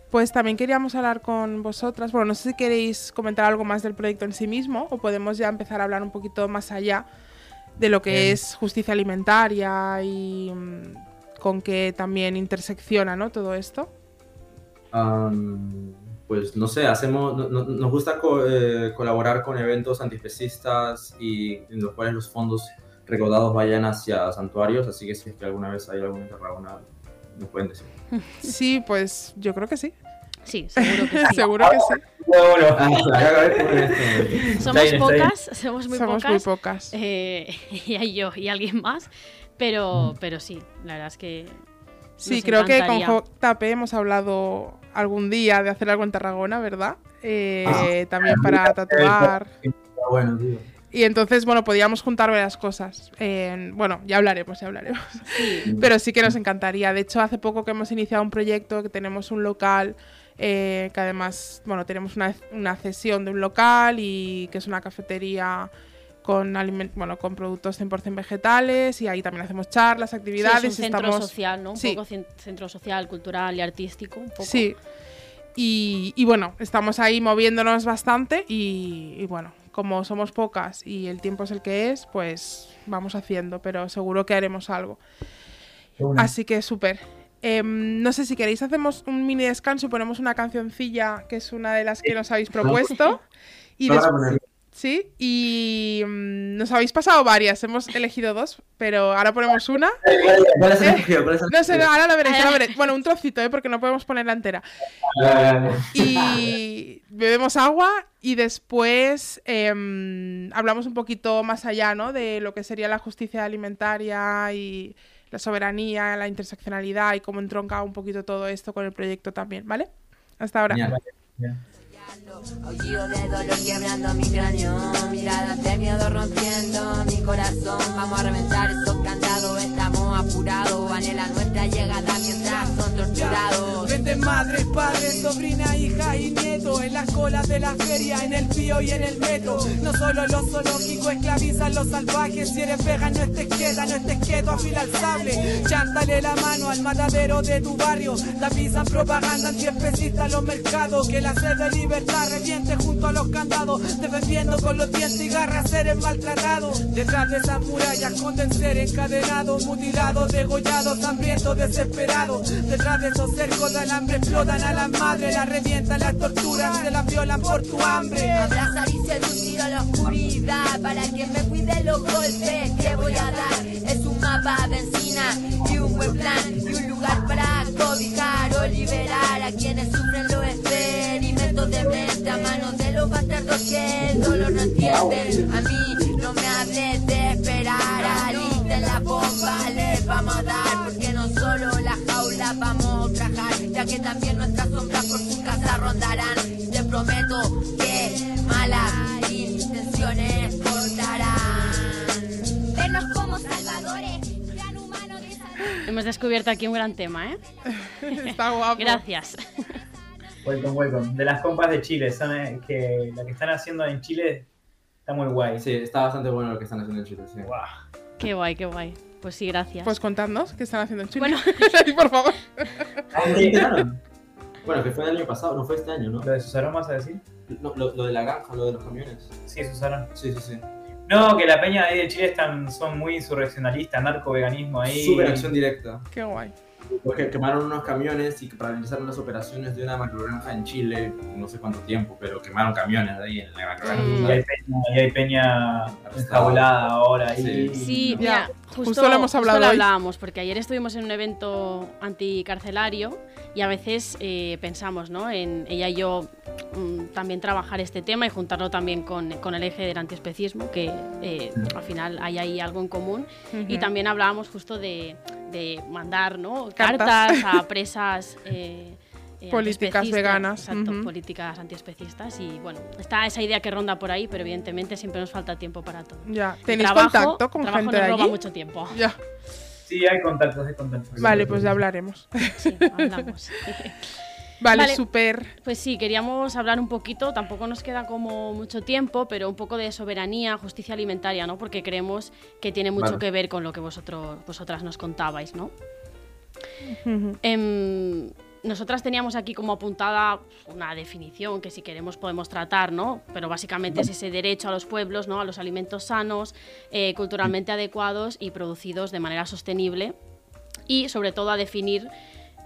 Pues también queríamos hablar con vosotras. Bueno, no sé si queréis comentar algo más del proyecto en sí mismo o podemos ya empezar a hablar un poquito más allá de lo que Bien. es justicia alimentaria y mm, con qué también intersecciona ¿no? todo esto. Pues no sé, hacemos, no- no- nos gusta co- eh, colaborar con eventos antiespecistas y en los cuales los fondos recaudados vayan hacia santuarios, así que si es que alguna vez hay algún Tarragona, nos pueden decir. Sí, pues yo creo que sí. Sí, seguro que sí. Seguro que sí. Ah, Somos pocas, somos muy Somos pocas. muy pocas. eh, y hay yo y alguien más. Pero, pero sí, la verdad es que. Sí, nos creo que con. JP hemos hablado algún día de hacer algo en Tarragona, ¿verdad? Eh, Ah. también para tatuar. Está bueno, tío. Y entonces, bueno, podíamos juntar varias cosas. Eh, bueno, ya hablaremos, ya hablaremos. Sí, Pero sí que nos encantaría. De hecho, hace poco que hemos iniciado un proyecto, que tenemos un local, eh, que además, bueno, tenemos una, una cesión de un local y que es una cafetería con, aliment- bueno, con productos 100% vegetales y ahí también hacemos charlas, sí, actividades. es un centro estamos... social, ¿no? Un Sí. poco centro social, cultural y artístico. Un poco. Sí. Y, y bueno, estamos ahí moviéndonos bastante y, y bueno, como somos pocas y el tiempo es el que es, pues vamos haciendo, pero seguro que haremos algo. Así que súper. Em, no sé si queréis hacemos un mini descanso y ponemos una cancioncilla que es una de las que nos habéis propuesto. Y Vamos a des- poner- sí, y mm, nos habéis pasado varias, hemos elegido dos, pero ahora ponemos una. ¿Cuál es el escogido? ¿Cuál es el No sé, escogido? ahora lo veréis, ahora lo veréis. Bueno, un trocito, ¿eh? porque no podemos ponerla entera. Eh, y bebemos agua y después em, hablamos un poquito más allá, ¿no? De lo que sería la justicia alimentaria y la soberanía, la interseccionalidad y cómo entronca un poquito todo esto con el proyecto también, ¿vale? Hasta ahora. Aullido de dolor quebrando mi cráneo Miradas de miedo rompiendo mi corazón. Vamos a reventar estos candados Estamos apurados Anhela nuestra llegada mientras son torturados. Venden madres, padres, sobrina, hija y nieto En las colas de la feria, en el pío y en el metro No solo los zoológicos esclavizan los salvajes Si eres vegan no estés quieta, no estés quieto, afila el sable. Chántale la mano al matadero de tu barrio Tapizan propaganda antiespecista en los mercados Que la sed de libertad reviente junto a los candados Defendiendo con los dientes y garras seres maltratados Detrás de esas murallas esconden seres encadenados Mutilados, degollados, hambrientos, desesperados Detrás de esos cercos de alambre explotan a las madres Las revientan, las torturan, se las violan por tu hambre. Abrazar y seducir a la oscuridad Para que me cuide los golpes que voy a dar. Es un mapa de encina y un buen plan Y un lugar para cobijar o liberar A quienes sufren mente A manos de los bastardos que el dolor no entiende grande. A mí no me hables de esperar, alisten la bomba, les vamos a dar, porque no solo la jaula vamos a trajar, ya que también nuestras sombras por su casa rondarán. Te prometo que malas intenciones cortarán. Vernos como salvadores, gran humano de esa... Hemos descubierto aquí un gran tema, ¿eh? Está guapo. Gracias. Welcome, welcome. De las compas de Chile, son eh, que la que están haciendo en Chile está muy guay. Sí, está bastante bueno lo que están haciendo en Chile. Sí. Guau. Qué guay, qué guay. Pues sí, gracias. Pues contadnos qué están haciendo en Chile. Bueno. Sí, por favor. Ah. Bueno, que fue el año pasado, no fue este año, ¿no? ¿Lo de Susarón vas a decir? No, lo, lo de la granja, lo de los camiones. Sí, Susarón. Sí, sí, sí. No, que la peña ahí de Chile están, son muy insurreccionalistas, narco-veganismo ahí. Super acción directa. Qué guay. Porque quemaron unos camiones y paralizaron las operaciones de una macrogranja en Chile, no sé cuánto tiempo, pero quemaron camiones ahí en la macrogranja. Mm. Y hay peña, y hay peña enjaulada ahora ahí. Sí, Ya, mira, justo, justo lo hemos hablado justo lo hoy. hablábamos, porque ayer estuvimos en un evento anticarcelario y a veces eh, pensamos, ¿no? En ella y yo mm, también trabajar este tema y juntarlo también con, con el eje del antiespecismo, que eh, al final hay ahí algo en común. Y también hablábamos justo de, de mandar, ¿no? Cartas. Cartas a presas. eh, Políticas antiespecistas, veganas, Exacto, ujú. políticas antiespecistas. Y bueno, está esa idea que ronda por ahí, pero evidentemente siempre nos falta tiempo para todo. Ya. ¿Tenéis trabajo- contacto con trabajo gente nos de roba allí? mucho tiempo. Ya. Sí, hay contactos, hay contactos. Vale, pues ya hablaremos. Sí, hablamos. Vale, Vale. súper. Pues sí, queríamos hablar un poquito, tampoco nos queda como mucho tiempo, pero un poco de soberanía, justicia alimentaria, ¿no? Porque creemos que tiene mucho Vale. que ver con lo que vosotros, vosotras nos contabais, ¿no? Nosotras teníamos aquí como apuntada una definición que si queremos podemos tratar, ¿no? Pero básicamente es ese derecho a los pueblos, ¿no? A los alimentos sanos, eh, culturalmente adecuados y producidos de manera sostenible y sobre todo a definir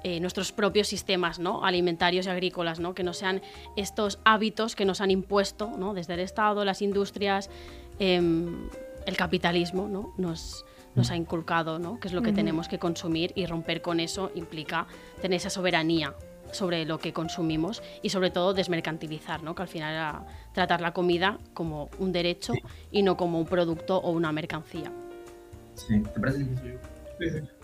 eh, nuestros propios sistemas ¿no? alimentarios y agrícolas, ¿no? que no sean estos hábitos que nos han impuesto ¿no? desde el Estado, las industrias, em, el capitalismo ¿no? nos, nos ha inculcado, ¿no? que es lo que Ujú. tenemos que consumir y romper con eso implica tener esa soberanía sobre lo que consumimos y sobre todo desmercantilizar, ¿no? que al final era tratar la comida como un derecho y no como un producto o una mercancía. Sí, ¿te parece que soy yo?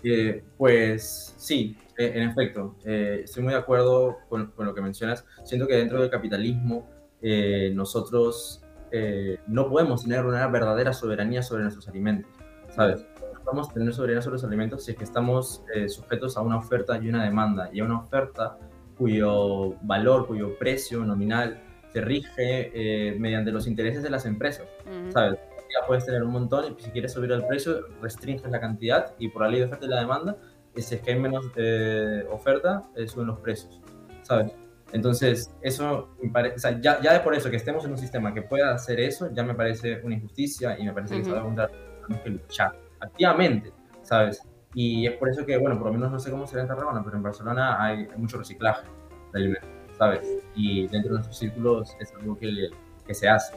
Eh, pues sí, eh, en efecto, eh, estoy muy de acuerdo con, con lo que mencionas. Siento que dentro del capitalismo eh, nosotros eh, no podemos tener una verdadera soberanía sobre nuestros alimentos, ¿sabes? Podemos tener soberanía sobre los alimentos si es que estamos eh, sujetos a una oferta y una demanda, y a una oferta cuyo valor, cuyo precio nominal se rige eh, mediante los intereses de las empresas. Ujú. ¿sabes? Ya puedes tener un montón y si quieres subir el precio, restringes la cantidad y por la ley de oferta y la demanda, y si es que hay menos eh, oferta, eh, suben los precios, ¿sabes? Entonces, eso me parece, o sea, ya, ya de por eso que estemos en un sistema que pueda hacer eso, ya me parece una injusticia y me parece que es algo contra tenemos que luchar activamente, ¿sabes? Y es por eso que, bueno, por lo menos no sé cómo será en Tarragona, pero en Barcelona hay, hay mucho reciclaje de alimentos, ¿sabes? Y dentro de nuestros círculos es algo que, que se hace.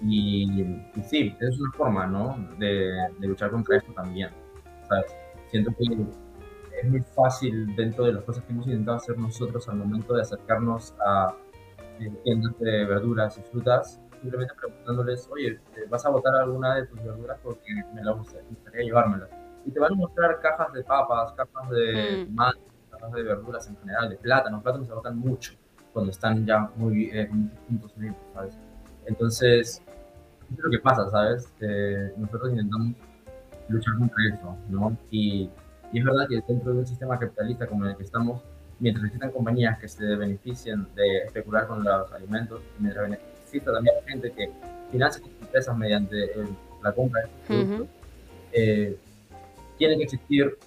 Y, y sí, es una forma, ¿no? De, de luchar contra esto también, ¿sabes? Siento que es muy fácil dentro de las cosas que hemos intentado hacer nosotros al momento de acercarnos a eh, tiendas de verduras y frutas, simplemente preguntándoles, oye, eh, ¿vas a botar alguna de tus verduras porque me la gusta- me gustaría llevármela? Y te van a mostrar cajas de papas, cajas de Mm. cajas de verduras en general, de plátanos. Plátanos se botan mucho cuando están ya muy eh, juntos, ¿sabes? Entonces, es lo que pasa, ¿sabes? Eh, nosotros intentamos luchar contra eso, ¿no? Y, y es verdad que dentro de un sistema capitalista como el que estamos, mientras existan compañías que se beneficien de especular con los alimentos, mientras exista también gente que financia sus empresas mediante el- la compra de estos productos, Ujú. eh, tienen que existir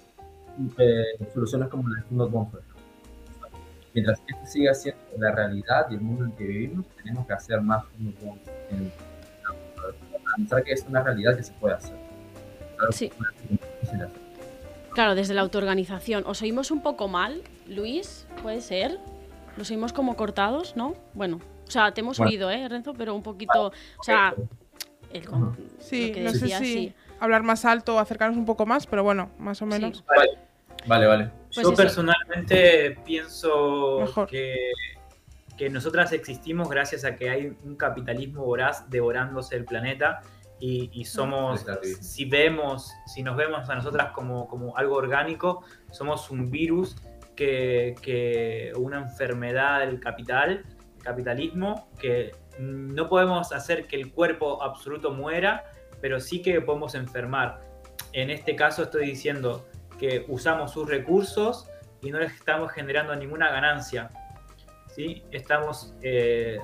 eh, soluciones como la de Food Not Bomb, por ejemplo. Mientras esto siga siendo la realidad y el mundo en el que vivimos, tenemos que hacer más para demostrar que es una realidad que se puede hacer. Claro, Sí. hacer. Claro, desde la autoorganización. ¿Os oímos un poco mal, Luis? ¿Puede ser? ¿Los oímos como cortados, no? Bueno, o sea, te hemos Bueno. oído, ¿eh, Renzo? Pero un poquito... O sea, el. Sí, lo que no sé si sí. hablar más alto o acercarnos un poco más, pero bueno, más o menos. Sí. Vale, vale. Pues Yo eso. personalmente pienso Mejor. que, que nosotras existimos gracias a que hay un capitalismo voraz devorándose el planeta y, somos, si vemos, si nos vemos a nosotras como, como algo orgánico, somos un virus que, que una enfermedad del capital, capitalismo, que no podemos hacer que el cuerpo absoluto muera, pero sí que podemos enfermar. En este caso estoy diciendo que usamos sus recursos y no les estamos generando ninguna ganancia. ¿sí? Estamos eh,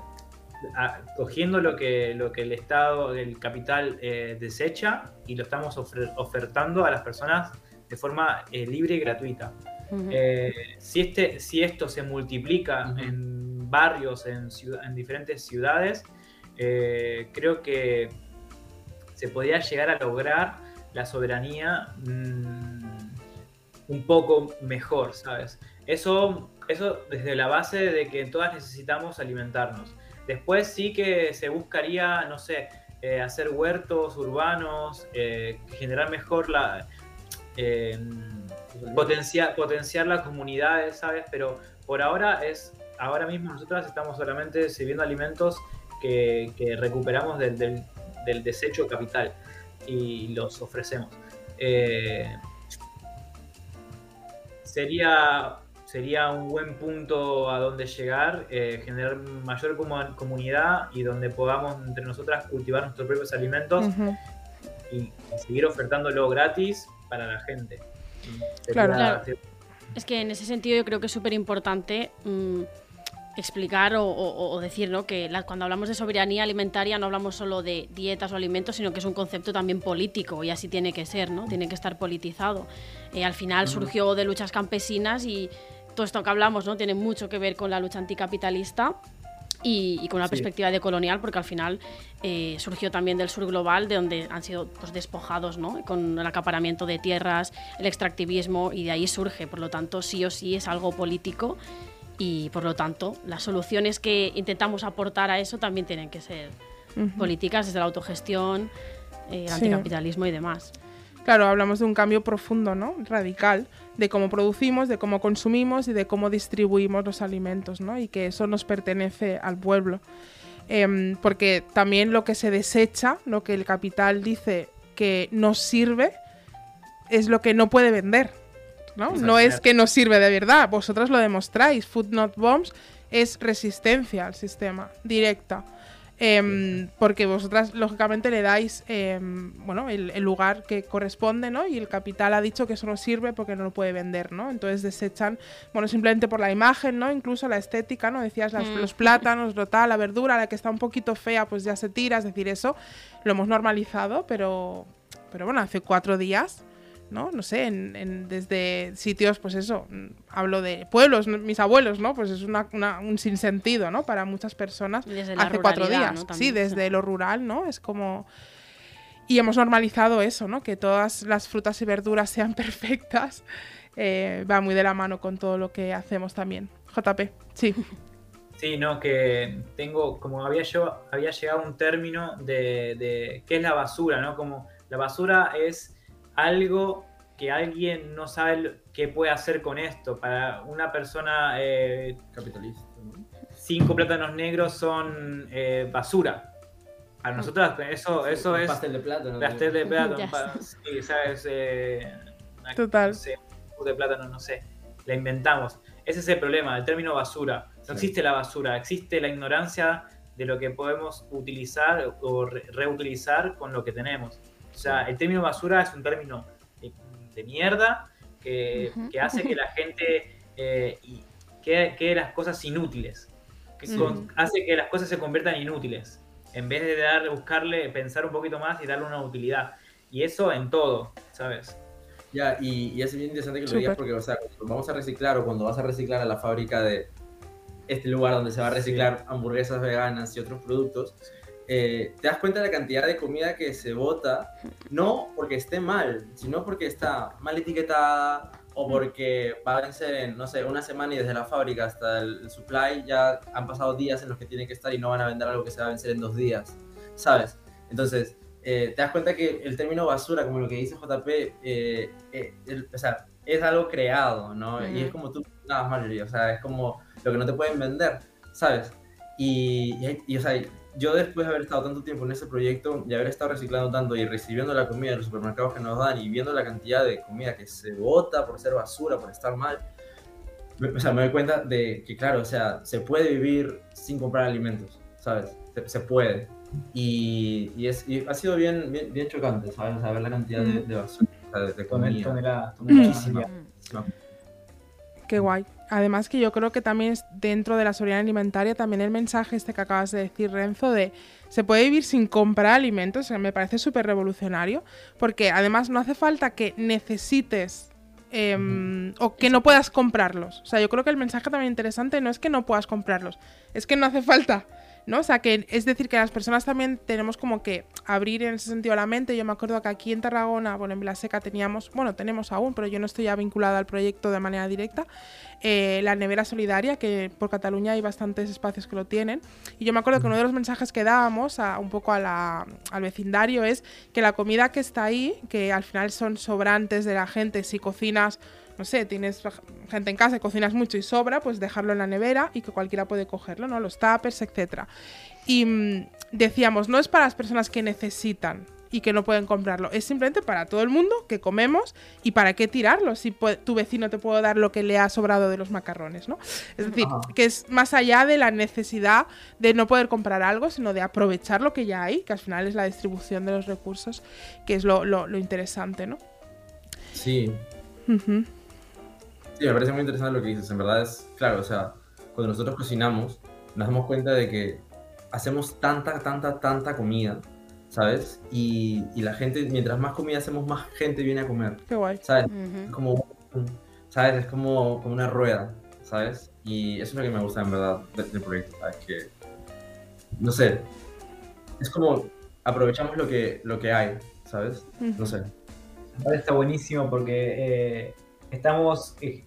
cogiendo lo que, lo que el Estado, el capital eh, desecha y lo estamos ofertando a las personas de forma eh, libre y gratuita. Eh, si, este, si esto se multiplica en barrios, en, en diferentes ciudades, creo que se podría llegar a lograr la soberanía mm, un poco mejor, ¿sabes? Eso, eso desde la base de que todas necesitamos alimentarnos. Después sí que se buscaría, no sé, eh, hacer huertos urbanos, eh, generar mejor la... Eh, potenciar, potenciar las comunidades, ¿sabes? Pero por ahora es, ahora mismo nosotras estamos solamente sirviendo alimentos que, recuperamos del, del, desecho capital y los ofrecemos. sería sería un buen punto a donde llegar, eh, generar mayor comunidad y donde podamos entre nosotras cultivar nuestros propios alimentos y, seguir ofertándolo gratis para la gente. Claro, Es que en ese sentido yo creo que es súper importante mm, explicar o, decir ¿no? que cuando hablamos de soberanía alimentaria no hablamos solo de dietas o alimentos, sino que es un concepto también político y así tiene que ser, ¿no? tiene que estar politizado. Eh, al final surgió de luchas campesinas y todo esto que hablamos ¿no? tiene mucho que ver con la lucha anticapitalista y, con una perspectiva de colonial, porque al final eh, surgió también del sur global, de donde han sido pues, despojados ¿no? con el acaparamiento de tierras, el extractivismo, y de ahí surge. Por lo tanto, sí o sí es algo político y por lo tanto las soluciones que intentamos aportar a eso también tienen que ser políticas desde la autogestión, eh, el anticapitalismo y demás. Claro, hablamos de un cambio profundo, ¿no? Radical de cómo producimos, de cómo consumimos y de cómo distribuimos los alimentos, ¿no? Y que eso nos pertenece al pueblo. Em, porque también lo que se desecha, lo que el capital dice que nos sirve, es lo que no puede vender. ¿No? no es que nos sirve de verdad, vosotros lo demostráis. Food Not Bombs es resistencia al sistema, directa. Em, porque vosotras lógicamente le dais em, bueno el, lugar que corresponde ¿no? y el capital ha dicho que eso no sirve porque no lo puede vender ¿no? entonces desechan bueno simplemente por la imagen no incluso la estética no decías mm. los plátanos lo tal la verdura la que está un poquito fea pues ya se tira es decir eso lo hemos normalizado pero pero bueno hace cuatro días ¿no? No sé, en, desde sitios, pues eso, hablo de pueblos, mis abuelos, ¿no? Pues es un sinsentido, ¿no? Para muchas personas hace cuatro días. sí, desde lo rural, ¿no? Es como... Y hemos normalizado eso, ¿no? Que todas las frutas y verduras sean perfectas. Eh, va muy de la mano con todo lo que hacemos también. JP, sí. Sí, no, que tengo, como había yo, había llegado a un término de, de qué es la basura, ¿no? Como la basura es algo que alguien no sabe qué puede hacer con esto. Para una persona eh, capitalista, cinco plátanos negros son eh, basura. Para nosotros eso, eso es... Pastel de plátano. Pastel de plátano. sí, ¿sabes? Eh, Total. No sé, de plátano, no sé. La inventamos. Ese es el problema, el término basura. No existe la basura, existe la ignorancia de lo que podemos utilizar o reutilizar con lo que tenemos. O sea, el término basura es un término de, mierda que, hace que la gente eh, quede, las cosas inútiles. Que hace que las cosas se conviertan inútiles. En vez de dar, buscarle, pensar un poquito más y darle una utilidad. Y eso en todo, ¿sabes? Ya, y, es bien interesante que lo digas porque, o sea, cuando vamos a reciclar o cuando vas a reciclar a la fábrica de este lugar donde se va a reciclar hamburguesas veganas y otros productos, eh, te das cuenta de la cantidad de comida que se bota, no porque esté mal, sino porque está mal etiquetada o porque va a vencer en, no sé, una semana y desde la fábrica hasta el, supply ya han pasado días en los que tiene que estar y no van a vender algo que se va a vencer en dos días, ¿sabes? Entonces, eh, te das cuenta que el término basura, como lo que dice JP, eh, o sea, es algo creado, ¿no? Y es como tú nada más, o sea, es como lo que no te pueden vender ¿sabes? Y, y, y, o sea, yo después de haber estado tanto tiempo en ese proyecto y haber estado reciclando tanto y recibiendo la comida de los supermercados que nos dan y viendo la cantidad de comida que se bota por ser basura, por estar mal, me- o sea, me doy cuenta de que, claro, o sea, se puede vivir sin comprar alimentos, ¿sabes? Se, se puede. Y, y es, y ha sido bien, bien, bien chocante, ¿sabes? O sea, ver la cantidad de, de basura, o sea, de, de comida. toneladas, Muchísima, toneladas. muchísima. Qué guay. Además que yo creo que también es dentro de la soberanía alimentaria también el mensaje este que acabas de decir, Renzo, de se puede vivir sin comprar alimentos, me parece súper revolucionario, porque además no hace falta que necesites em, o que no puedas comprarlos. O sea, yo creo que el mensaje también interesante no es que no puedas comprarlos, es que no hace falta. ¿No? O sea, que es decir, que las personas también tenemos como que abrir en ese sentido la mente. Yo me acuerdo que aquí en Tarragona, bueno, en Vilaseca teníamos, bueno, tenemos aún, pero yo no estoy ya vinculada al proyecto de manera directa, eh, la nevera solidaria, que por Cataluña hay bastantes espacios que lo tienen. Y yo me acuerdo que uno de los mensajes que dábamos a, un poco al vecindario es que la comida que está ahí, que al final son sobrantes de la gente, si cocinas, no sé, tienes gente en casa y cocinas mucho y sobra, pues dejarlo en la nevera y que cualquiera puede cogerlo, ¿no? Los tuppers, etcétera. Y mm, decíamos, no es para las personas que necesitan y que no pueden comprarlo, es simplemente para todo el mundo que comemos y para qué tirarlo si tu vecino te puede dar lo que le ha sobrado de los macarrones, ¿no? Es decir, que es más allá de la necesidad de no poder comprar algo, sino de aprovechar lo que ya hay, que al final es la distribución de los recursos, que es lo, lo- lo interesante, ¿no? Sí, Ujú. Sí, me parece muy interesante lo que dices. En verdad es, claro, o sea, cuando nosotros cocinamos, nos damos cuenta de que hacemos tanta, tanta, tanta comida, ¿sabes? Y, y la gente, mientras más comida hacemos, más gente viene a comer, Qué guay. ¿sabes? Es como, ¿sabes? Es como, como una rueda, ¿sabes? Y eso es lo que me gusta, en verdad, de- del proyecto, ¿sabes? Que, no sé, es como aprovechamos lo que, lo que hay, ¿sabes? No sé. Ahora está buenísimo porque eh, estamos. eh,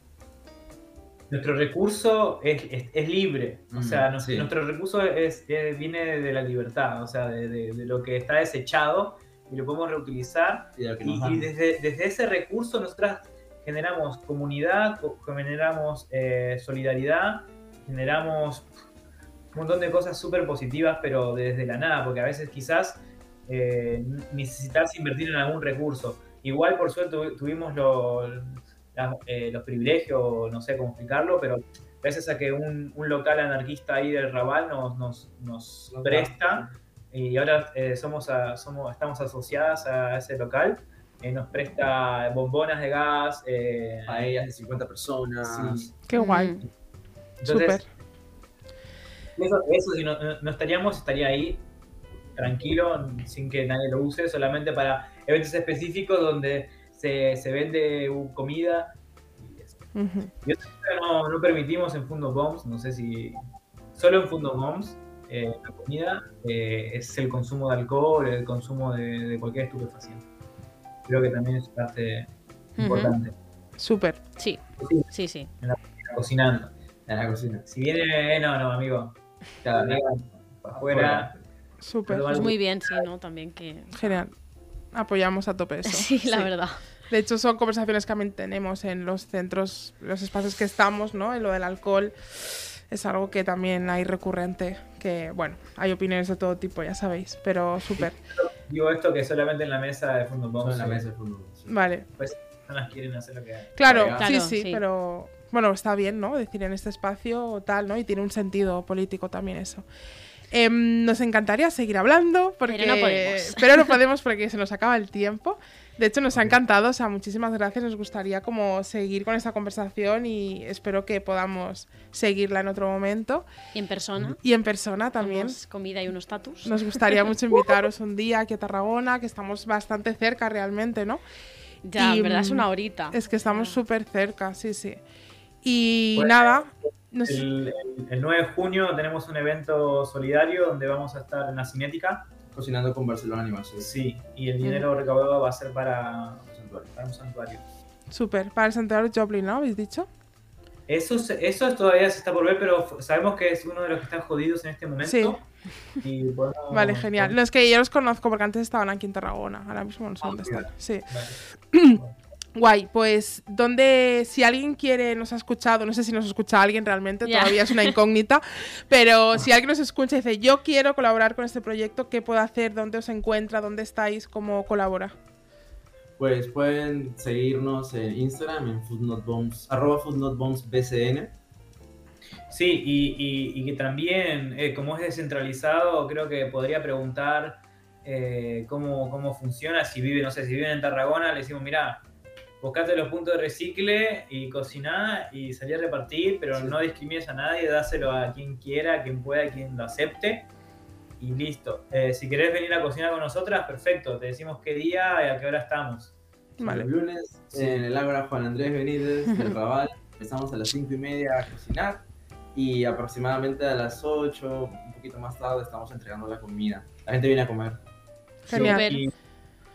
nuestro recurso es, es- es libre. O Mm, sea, sí. nuestro recurso es, viene de la libertad, o sea, de, de- de lo que está desechado y lo podemos reutilizar. Y, desde, desde ese recurso nosotras generamos comunidad, co- generamos eh, solidaridad, generamos un montón de cosas súper positivas, pero desde la nada, porque a veces quizás eh, necesitas invertir en algún recurso. Igual, por suerte, tuvi- tuvimos lo- la- eh, los privilegios, no sé cómo explicarlo, pero gracias a que un, un local anarquista ahí del Raval nos, nos, nos presta y ahora eh, somos, a- somos estamos asociadas a ese local, eh, nos presta bombonas de gas. eh, Paellas de 50 personas. Sí. Qué guay. Entonces, Súper. Eso, eso si no- no estaríamos, estaría ahí tranquilo, sin que nadie lo use, solamente para eventos específicos donde se, se vende uh, comida. Y eso. Y no, no permitimos en Fundo Bombs, no sé si. Solo en Fundo Bombs, eh, la comida eh, es el consumo de alcohol, el consumo de, de cualquier estupefaciente. Creo que también es parte importante. Súper. Sí, sí, sí. Cocinando. En la cocina. Si viene, eh, no, no, amigo. Amiga, afuera. Súper. Pues muy bien, sí, ¿no? También que... Genial. Apoyamos a tope eso. Sí, la verdad. De hecho, son conversaciones que también tenemos en los centros, los espacios que estamos, ¿no? En lo del alcohol. Es algo que también hay recurrente, que, bueno, hay opiniones de todo tipo, ya sabéis, pero súper. Digo esto que solamente en la mesa de Fundo Solo Bombs. en la eh, mesa de fútbol. sí. Vale. Pues personas quieren hacer lo que Claro, Claro, sí, sí, sí. pero bueno, está bien, ¿no? Decir en este espacio o tal, ¿no? Y tiene un sentido político también eso. Em, nos encantaría seguir hablando, porque, Pero no podemos. pero no podemos porque se nos acaba el tiempo. De hecho, nos ha encantado, o sea, muchísimas gracias. Nos gustaría como seguir con esta conversación y espero que podamos seguirla en otro momento. Y en persona. Y en persona también. Tenemos comida y unos tatus. Nos gustaría mucho invitaros un día aquí a Tarragona, que estamos bastante cerca realmente, ¿no? Ya, y, en verdad es mm, una horita. Es que estamos súper cerca, sí, sí. Y Bueno, nada, nos- El, el- el 9 de junio tenemos un evento solidario donde vamos a estar en la Cinética. Cocinando con Barcelona Animal. Sí. Sí, y el dinero recaudado va a ser para, para un santuario. súper. Para el Santiago Joplin, ¿no? ¿Habéis dicho? Eso, eso es- todavía se está por ver, pero sabemos que es uno de los que están jodidos en este momento. Sí. Y podemos- Vale, genial. No, es que yo los conozco porque antes estaban aquí en Tarragona. Ahora mismo no sé Ah, dónde están. Sí. Vale. Guay, pues donde si alguien quiere, nos ha escuchado, no sé si nos escucha alguien realmente, todavía es una incógnita, pero si alguien nos escucha y dice, yo quiero colaborar con este proyecto, ¿qué puedo hacer? ¿Dónde os encuentra? ¿Dónde estáis? ¿Cómo colabora? Pues pueden seguirnos en Instagram, en foodnotbombs, arroba foodnotbombsbcn. Sí, y, y- y que también, eh, como es descentralizado, creo que podría preguntar eh, cómo, cómo funciona. Si vive, no sé, si viven en Tarragona, le decimos, mira, buscate los puntos de recicle y cociná y salí a repartir, pero no discrimines a nadie, dáselo a quien quiera, a quien pueda, a quien lo acepte. Y listo. Eh, si querés venir a cocinar con nosotras, perfecto. Te decimos qué día y a qué hora estamos. Vale. Los lunes en el Ágora Juan Andrés Benítez del Raval. Empezamos a las 5 y media a cocinar y aproximadamente a las 8, un poquito más tarde, estamos entregando la comida. La gente viene a comer. Genial. Súper.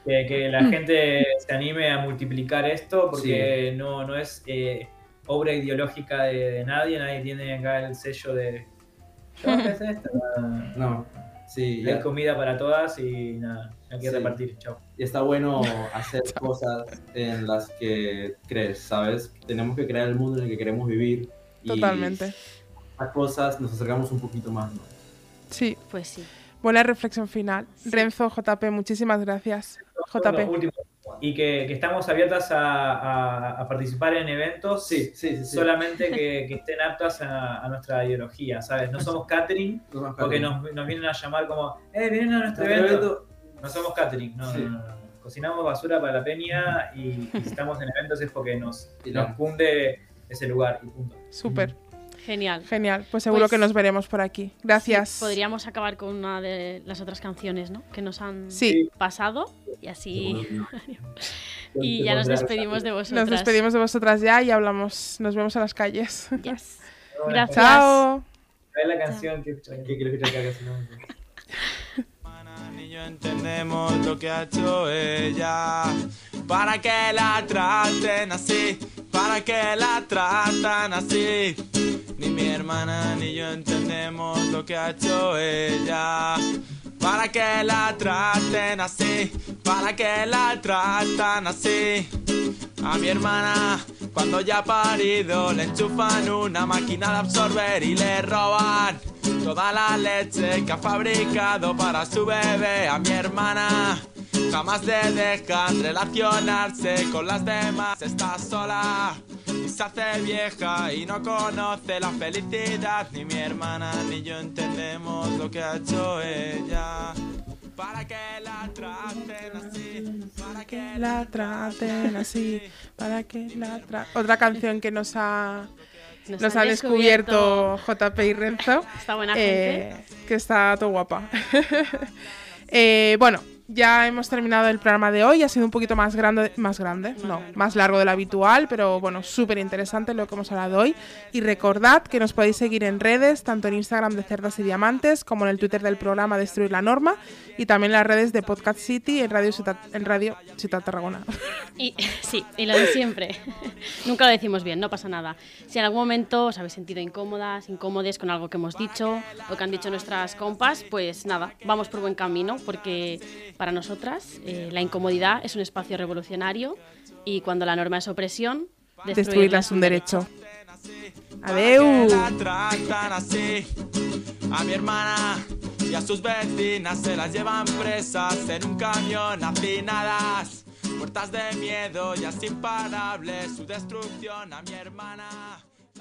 Y que, que la gente se anime a multiplicar esto porque no, no es eh, obra ideológica de, de nadie, nadie tiene acá el sello de yo qué es esto. No, sí, Hay ya- comida para todas y nada, hay que Sí. repartir, chao. y está bueno hacer cosas en las que crees, ¿sabes? Tenemos que crear el mundo en el que queremos vivir. Y Totalmente. a cosas nos acercamos un poquito más, ¿no? Sí, Pues sí. buena reflexión final. Renzo, JP, muchísimas gracias. JP. último. Y que, que estamos abiertas a, a- a participar en eventos Sí, sí, sí. sí. solamente que, que estén aptas a, a nuestra ideología, ¿sabes? No somos catering porque nos, nos vienen a llamar como, eh, vienen a nuestro evento. evento, No somos catering, no, Sí. no, no, no. Cocinamos basura para la peña y, y si estamos en eventos es porque nos, nos no. cunde ese lugar y punto. Súper. Genial. Genial. Pues seguro Pues- que nos veremos por aquí. Gracias. Sí, podríamos acabar con una de las otras canciones, ¿no? Que nos han Sí. pasado y así. y ya nos despedimos de vosotras. Nos despedimos de vosotras ya y hablamos. Nos vemos en las calles. Yes. Gracias. Chao. la canción que ¿Qué quiero escuchar que haga si no? Ni yo entendemos lo que ha hecho ella. Para que la traten así, para que la tratan así. Ni mi hermana ni yo entendemos lo que ha hecho ella. Para que la traten así, para que la tratan así. A mi hermana, cuando ya ha parido, le enchufan una máquina de absorber y le roban toda la leche que ha fabricado para su bebé. A mi hermana, jamás le dejan relacionarse con las demás. Está sola y se hace vieja y no conoce la felicidad. Ni mi hermana ni yo entendemos lo que ha hecho ella. Para que la traten así, para que La traten así. Para que la tra- Otra canción que nos ha. Nos, han descubierto JP y Renzo. Esta buena eh, gente. que está todo guapa. Eh, bueno, ya hemos terminado el programa de hoy. Ha sido un poquito más grande, más grande, no, más largo de lo habitual, pero bueno, súper interesante lo que hemos hablado hoy. Y recordad que nos podéis seguir en redes, tanto en Instagram de Cerdas y Diamantes, como en el Twitter del programa Destruir la Norma, y también en las redes de Podcast City en Radio Ciutat, en Radio Ciutat Tarragona. Y, sí, y lo de siempre. Nunca lo decimos bien, no pasa nada. Si en algún momento os habéis sentido incómodas, incómodes con algo que hemos dicho o que han dicho nuestras compas, pues nada, vamos por buen camino porque para nosotras eh, la incomodidad es un espacio revolucionario y cuando la norma es opresión, Destruirla es un derecho. Adeu. A mi hermana y a sus vecinas se las llevan presas en un camión hacinadas. Puertas de miedo y así imparable su destrucción a mi hermana.